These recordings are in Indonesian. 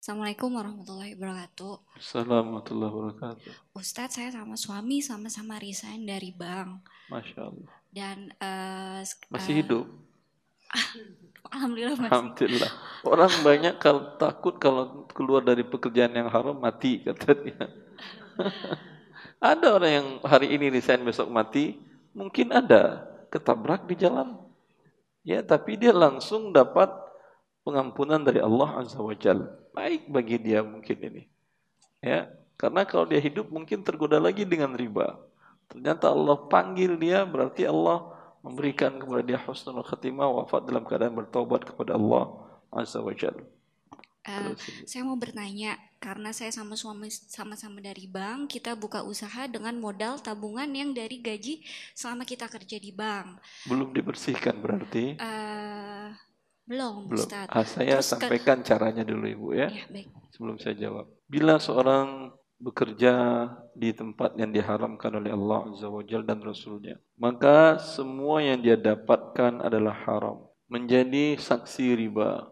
Assalamualaikum warahmatullahi wabarakatuh. Assalamualaikum warahmatullahi wabarakatuh. Ustadz, saya sama suami sama-sama resign dari bank. Masya Allah. Dan uh, Masih uh, hidup? Alhamdulillah masih. Alhamdulillah. Orang banyak kalau takut kalau keluar dari pekerjaan yang haram mati katanya. ada orang yang hari ini resign besok mati, mungkin ada ketabrak di jalan. Ya, tapi dia langsung dapat pengampunan dari Allah Azza wa Jalla. Baik bagi dia mungkin ini. Ya, karena kalau dia hidup mungkin tergoda lagi dengan riba. Ternyata Allah panggil dia berarti Allah memberikan kepada dia husnul khatimah wafat dalam keadaan bertobat kepada Allah Azza wa Jalla. Uh, saya mau bertanya karena saya sama suami sama-sama dari bank kita buka usaha dengan modal tabungan yang dari gaji selama kita kerja di bank belum dibersihkan berarti uh, belum, belum. Ustaz. Ah, saya Terus sampaikan ke... caranya dulu ibu ya, ya baik. sebelum saya jawab. Bila seorang bekerja di tempat yang diharamkan oleh Allah Azza wa Jalla dan Rasulnya maka semua yang dia dapatkan adalah haram. Menjadi saksi riba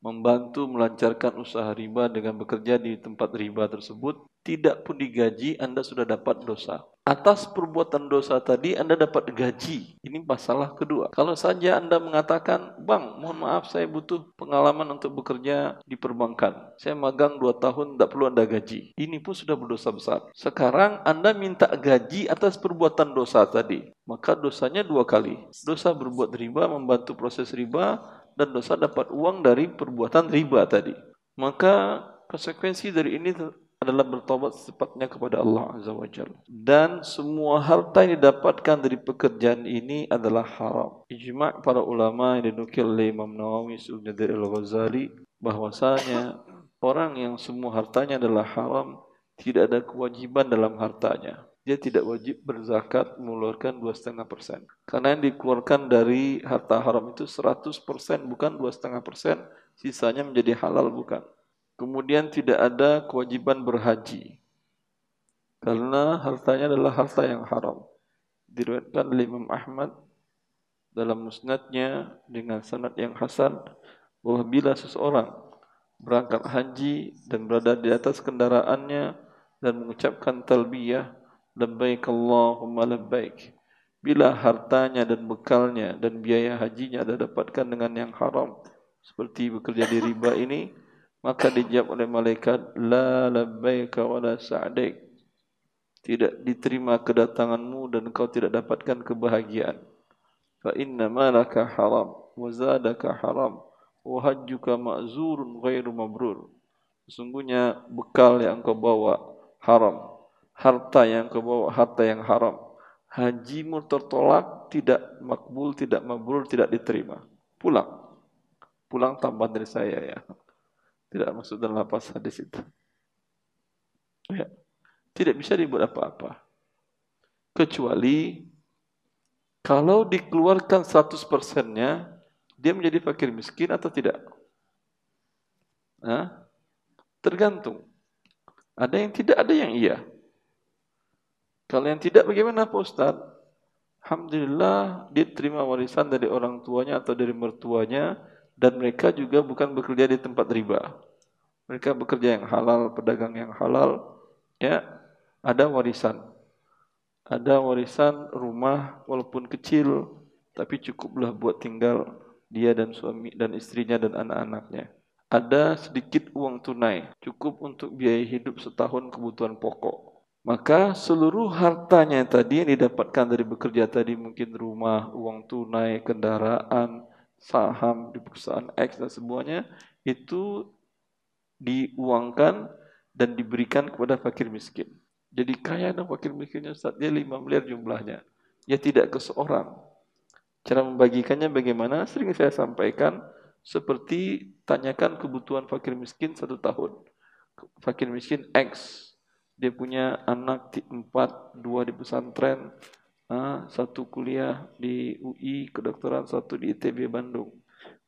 membantu melancarkan usaha riba dengan bekerja di tempat riba tersebut, tidak pun digaji, Anda sudah dapat dosa. Atas perbuatan dosa tadi, Anda dapat gaji. Ini masalah kedua. Kalau saja Anda mengatakan, Bang, mohon maaf saya butuh pengalaman untuk bekerja di perbankan. Saya magang dua tahun, tidak perlu Anda gaji. Ini pun sudah berdosa besar. Sekarang Anda minta gaji atas perbuatan dosa tadi. Maka dosanya dua kali. Dosa berbuat riba, membantu proses riba, dan dosa dapat uang dari perbuatan riba tadi. Maka konsekuensi dari ini adalah bertobat secepatnya kepada Allah Azza wa Jalla. Dan semua harta yang didapatkan dari pekerjaan ini adalah haram. Ijma' para ulama yang dinukil oleh Imam Nawawi dari Al-Ghazali bahwasanya orang yang semua hartanya adalah haram tidak ada kewajiban dalam hartanya dia tidak wajib berzakat mengeluarkan dua setengah persen. Karena yang dikeluarkan dari harta haram itu 100 persen, bukan dua setengah persen, sisanya menjadi halal bukan. Kemudian tidak ada kewajiban berhaji, karena hartanya adalah harta yang haram. Diriwayatkan oleh Imam Ahmad dalam musnadnya dengan sanad yang hasan bahwa bila seseorang berangkat haji dan berada di atas kendaraannya dan mengucapkan talbiyah labbaik Allahumma labbaik. Bila hartanya dan bekalnya dan biaya hajinya ada dapatkan dengan yang haram seperti bekerja di riba ini maka dijawab oleh malaikat la labbaik wa la sa'daik tidak diterima kedatanganmu dan kau tidak dapatkan kebahagiaan. Fa inna malaka haram wa zadaka haram wa hajjuka ma'zurun ghairu mabrur. Sesungguhnya bekal yang kau bawa haram harta yang kau bawa harta yang haram. Hajimu tertolak, tidak makbul, tidak mabrur, tidak diterima. Pulang. Pulang tambahan dari saya ya. Tidak maksud dalam lapas hadis itu. Ya. Tidak bisa dibuat apa-apa. Kecuali kalau dikeluarkan 100 persennya, dia menjadi fakir miskin atau tidak? Nah, tergantung. Ada yang tidak, ada yang iya. Kalau yang tidak bagaimana Pak Ustaz? Alhamdulillah dia terima warisan dari orang tuanya atau dari mertuanya dan mereka juga bukan bekerja di tempat riba. Mereka bekerja yang halal, pedagang yang halal, ya. Ada warisan. Ada warisan rumah walaupun kecil tapi cukuplah buat tinggal dia dan suami dan istrinya dan anak-anaknya. Ada sedikit uang tunai, cukup untuk biaya hidup setahun kebutuhan pokok. Maka seluruh hartanya tadi yang didapatkan dari bekerja tadi mungkin rumah, uang tunai, kendaraan, saham di perusahaan X dan semuanya itu diuangkan dan diberikan kepada fakir miskin. Jadi kaya dan fakir miskinnya saat dia 5 miliar jumlahnya. Ya tidak ke seorang. Cara membagikannya bagaimana? Sering saya sampaikan seperti tanyakan kebutuhan fakir miskin satu tahun. Fakir miskin X dia punya anak empat, dua di pesantren, satu kuliah di UI, kedokteran satu di ITB Bandung.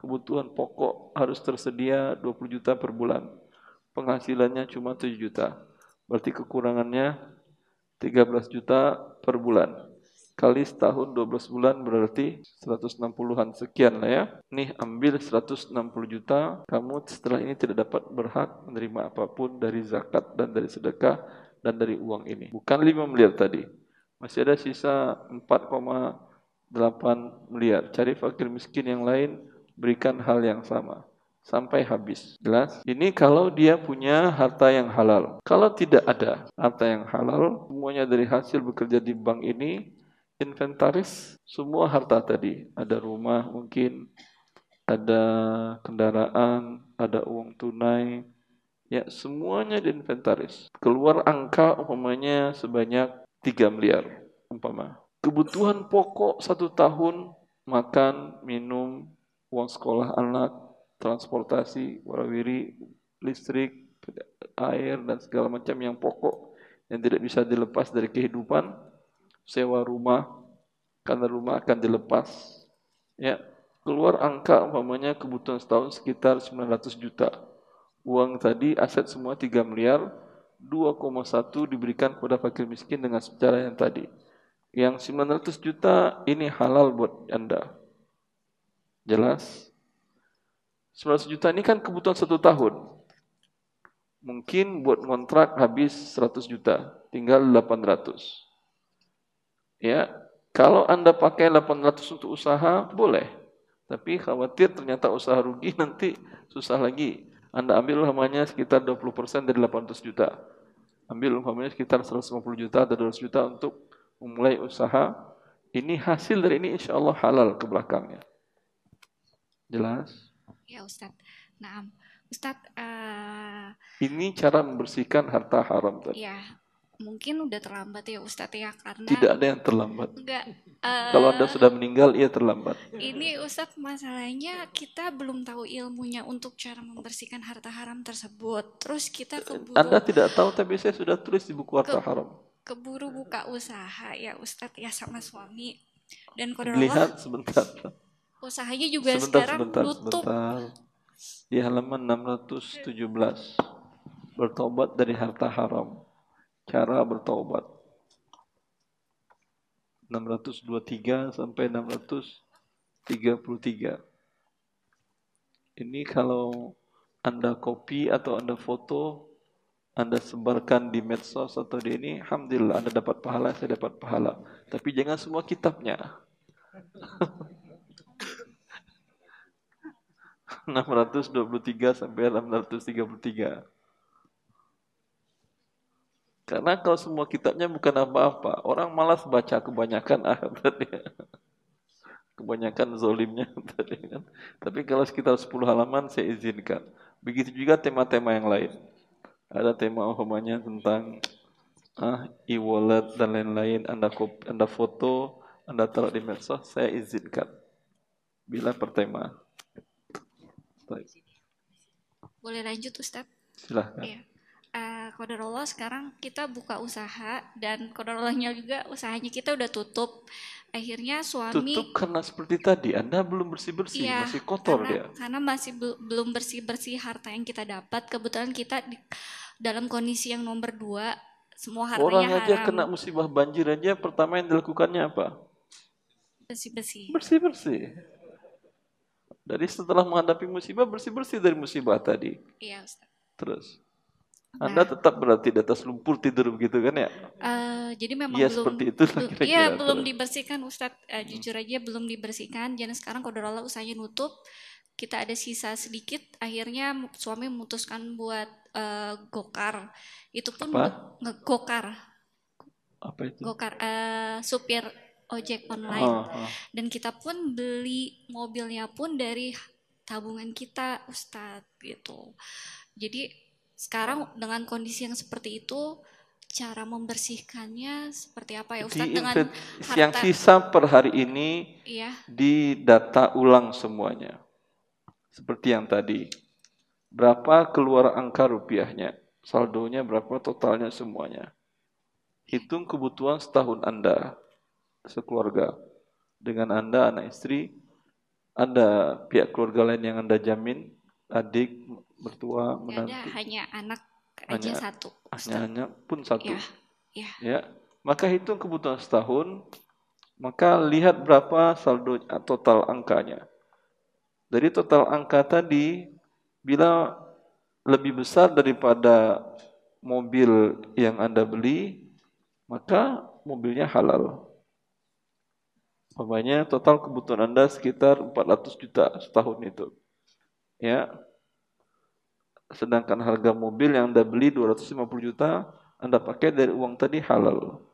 Kebutuhan pokok harus tersedia 20 juta per bulan. Penghasilannya cuma 7 juta. Berarti kekurangannya 13 juta per bulan. kali setahun 12 bulan berarti 160-an sekian lah ya. Nih ambil 160 juta, kamu setelah ini tidak dapat berhak menerima apa pun dari zakat dan dari sedekah dan dari uang ini. Bukan 5 miliar tadi. Masih ada sisa 4,8 miliar. Cari fakir miskin yang lain, berikan hal yang sama sampai habis. Jelas? Ini kalau dia punya harta yang halal. Kalau tidak ada harta yang halal, semuanya dari hasil bekerja di bank ini, inventaris semua harta tadi. Ada rumah mungkin, ada kendaraan, ada uang tunai, ya semuanya diinventaris. Keluar angka umpamanya sebanyak 3 miliar umpama. Kebutuhan pokok satu tahun makan, minum, uang sekolah anak, transportasi, warawiri, listrik, air dan segala macam yang pokok yang tidak bisa dilepas dari kehidupan, sewa rumah karena rumah akan dilepas. Ya, keluar angka umpamanya kebutuhan setahun sekitar 900 juta. Uang tadi aset semua 3 miliar, 2,1 diberikan kepada fakir miskin dengan secara yang tadi. Yang 900 juta ini halal buat Anda. Jelas? 900 juta ini kan kebutuhan satu tahun. Mungkin buat kontrak habis 100 juta, tinggal 800. Ya, kalau Anda pakai 800 untuk usaha, boleh. Tapi khawatir ternyata usaha rugi nanti susah lagi. Anda ambil umpamanya sekitar 20% dari 800 juta. Ambil umpamanya sekitar 150 juta atau 200 juta untuk memulai usaha. Ini hasil dari ini insya Allah halal ke belakangnya. Jelas? Ya Ustadz. Nah, Ustadz. Uh, ini cara membersihkan harta haram tadi. Ya, mungkin udah terlambat ya Ustadz ya karena. Tidak ada yang terlambat. Enggak. Uh, Kalau anda sudah meninggal, ia terlambat. Ini Ustadz masalahnya kita belum tahu ilmunya untuk cara membersihkan harta haram tersebut. Terus kita keburu. Anda tidak tahu, tapi saya sudah tulis di buku harta ke, haram. Keburu buka usaha ya Ustadz ya sama suami. Dan Lihat sebentar usahanya juga sebentar, sekarang sebentar, tutup. Sebentar. Di halaman 617 bertobat dari harta haram. Cara bertobat. 623 sampai 633. Ini kalau Anda copy atau Anda foto, Anda sebarkan di medsos atau di ini, Alhamdulillah Anda dapat pahala, saya dapat pahala. Tapi jangan semua kitabnya. 623 sampai 633. Karena kalau semua kitabnya bukan apa-apa, orang malas baca kebanyakan ya. Kebanyakan zolimnya tadi kan. Tapi kalau sekitar 10 halaman saya izinkan. Begitu juga tema-tema yang lain. Ada tema umpamanya tentang ah, e-wallet dan lain-lain. Anda, anda foto, Anda taruh di medsos, saya izinkan. Bila per tema. Boleh lanjut Ustaz? Silahkan. Iya. Kodarullah sekarang kita buka usaha dan kodarullahnya juga usahanya kita udah tutup. Akhirnya suami tutup karena seperti tadi Anda belum bersih-bersih, iya, masih kotor karena, dia. Karena masih belum bersih-bersih harta yang kita dapat. Kebetulan kita di, dalam kondisi yang nomor dua semua hartanya Orang aja haram. kena musibah banjir aja pertama yang dilakukannya apa? Bersih-bersih. Bersih-bersih. Dari setelah menghadapi musibah, bersih-bersih dari musibah tadi. Iya, Ustaz. Terus. Nah, Anda tetap berarti di atas lumpur tidur begitu kan ya? Uh, jadi memang ya, belum seperti itu kira-kira. Iya, belum dibersihkan Ustaz. Uh, jujur aja belum dibersihkan. Jadi sekarang Allah usahanya nutup. Kita ada sisa sedikit, akhirnya suami memutuskan buat uh, gokar. Itu pun ngegokar. Apa itu? Gokar uh, supir ojek online. Oh, oh. Dan kita pun beli mobilnya pun dari tabungan kita, Ustadz gitu. Jadi sekarang dengan kondisi yang seperti itu, cara membersihkannya seperti apa ya Ustadz dengan harta, yang sisa per hari ini iya. di data ulang semuanya. Seperti yang tadi. Berapa keluar angka rupiahnya? Saldonya berapa totalnya semuanya? Hitung kebutuhan setahun Anda sekeluarga dengan Anda, anak istri, Anda pihak keluarga lain yang Anda jamin, adik, mertua, menantu. Ada hanya anak aja hanya, satu. Hanya, hanya pun satu. Ya, ya. ya. Maka hitung kebutuhan setahun, maka lihat berapa saldo total angkanya. Dari total angka tadi, bila lebih besar daripada mobil yang Anda beli, maka mobilnya halal. Umpamanya total kebutuhan Anda sekitar 400 juta setahun itu. Ya. Sedangkan harga mobil yang Anda beli 250 juta, Anda pakai dari uang tadi halal.